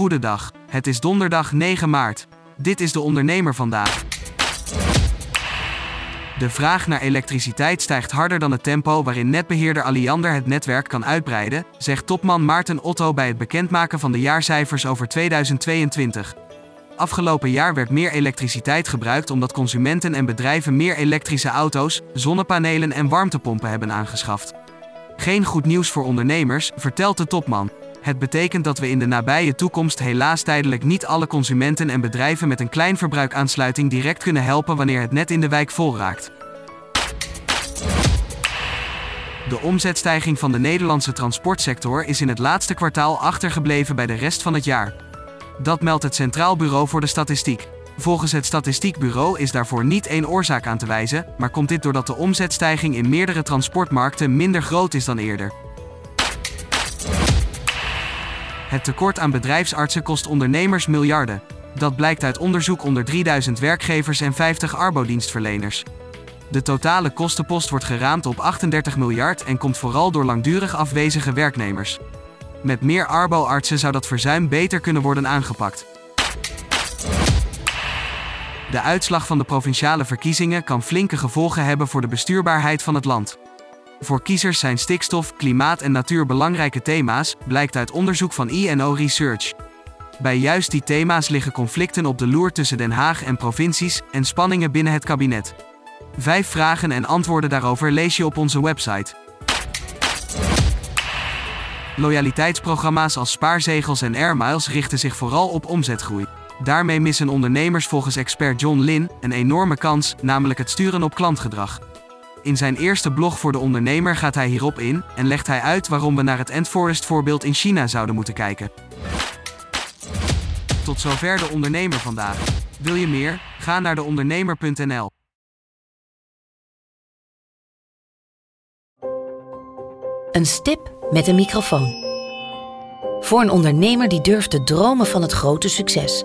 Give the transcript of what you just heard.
Goedendag. Het is donderdag 9 maart. Dit is de ondernemer vandaag. De vraag naar elektriciteit stijgt harder dan het tempo waarin netbeheerder Alliander het netwerk kan uitbreiden, zegt topman Maarten Otto bij het bekendmaken van de jaarcijfers over 2022. Afgelopen jaar werd meer elektriciteit gebruikt omdat consumenten en bedrijven meer elektrische auto's, zonnepanelen en warmtepompen hebben aangeschaft. Geen goed nieuws voor ondernemers, vertelt de topman. Het betekent dat we in de nabije toekomst helaas tijdelijk niet alle consumenten en bedrijven met een kleinverbruikaansluiting direct kunnen helpen wanneer het net in de wijk vol raakt. De omzetstijging van de Nederlandse transportsector is in het laatste kwartaal achtergebleven bij de rest van het jaar. Dat meldt het Centraal Bureau voor de Statistiek. Volgens het Statistiekbureau is daarvoor niet één oorzaak aan te wijzen, maar komt dit doordat de omzetstijging in meerdere transportmarkten minder groot is dan eerder. Het tekort aan bedrijfsartsen kost ondernemers miljarden. Dat blijkt uit onderzoek onder 3000 werkgevers en 50 arbodienstverleners. De totale kostenpost wordt geraamd op 38 miljard en komt vooral door langdurig afwezige werknemers. Met meer arbo-artsen zou dat verzuim beter kunnen worden aangepakt. De uitslag van de provinciale verkiezingen kan flinke gevolgen hebben voor de bestuurbaarheid van het land. Voor kiezers zijn stikstof, klimaat en natuur belangrijke thema's, blijkt uit onderzoek van INO Research. Bij juist die thema's liggen conflicten op de loer tussen Den Haag en provincies en spanningen binnen het kabinet. Vijf vragen en antwoorden daarover lees je op onze website. Loyaliteitsprogramma's als spaarzegels en airmiles richten zich vooral op omzetgroei. Daarmee missen ondernemers volgens expert John Lin een enorme kans, namelijk het sturen op klantgedrag. In zijn eerste blog voor de ondernemer gaat hij hierop in en legt hij uit waarom we naar het Endforest voorbeeld in China zouden moeten kijken. Tot zover de ondernemer vandaag. Wil je meer? Ga naar deondernemer.nl. Een stip met een microfoon. Voor een ondernemer die durft te dromen van het grote succes.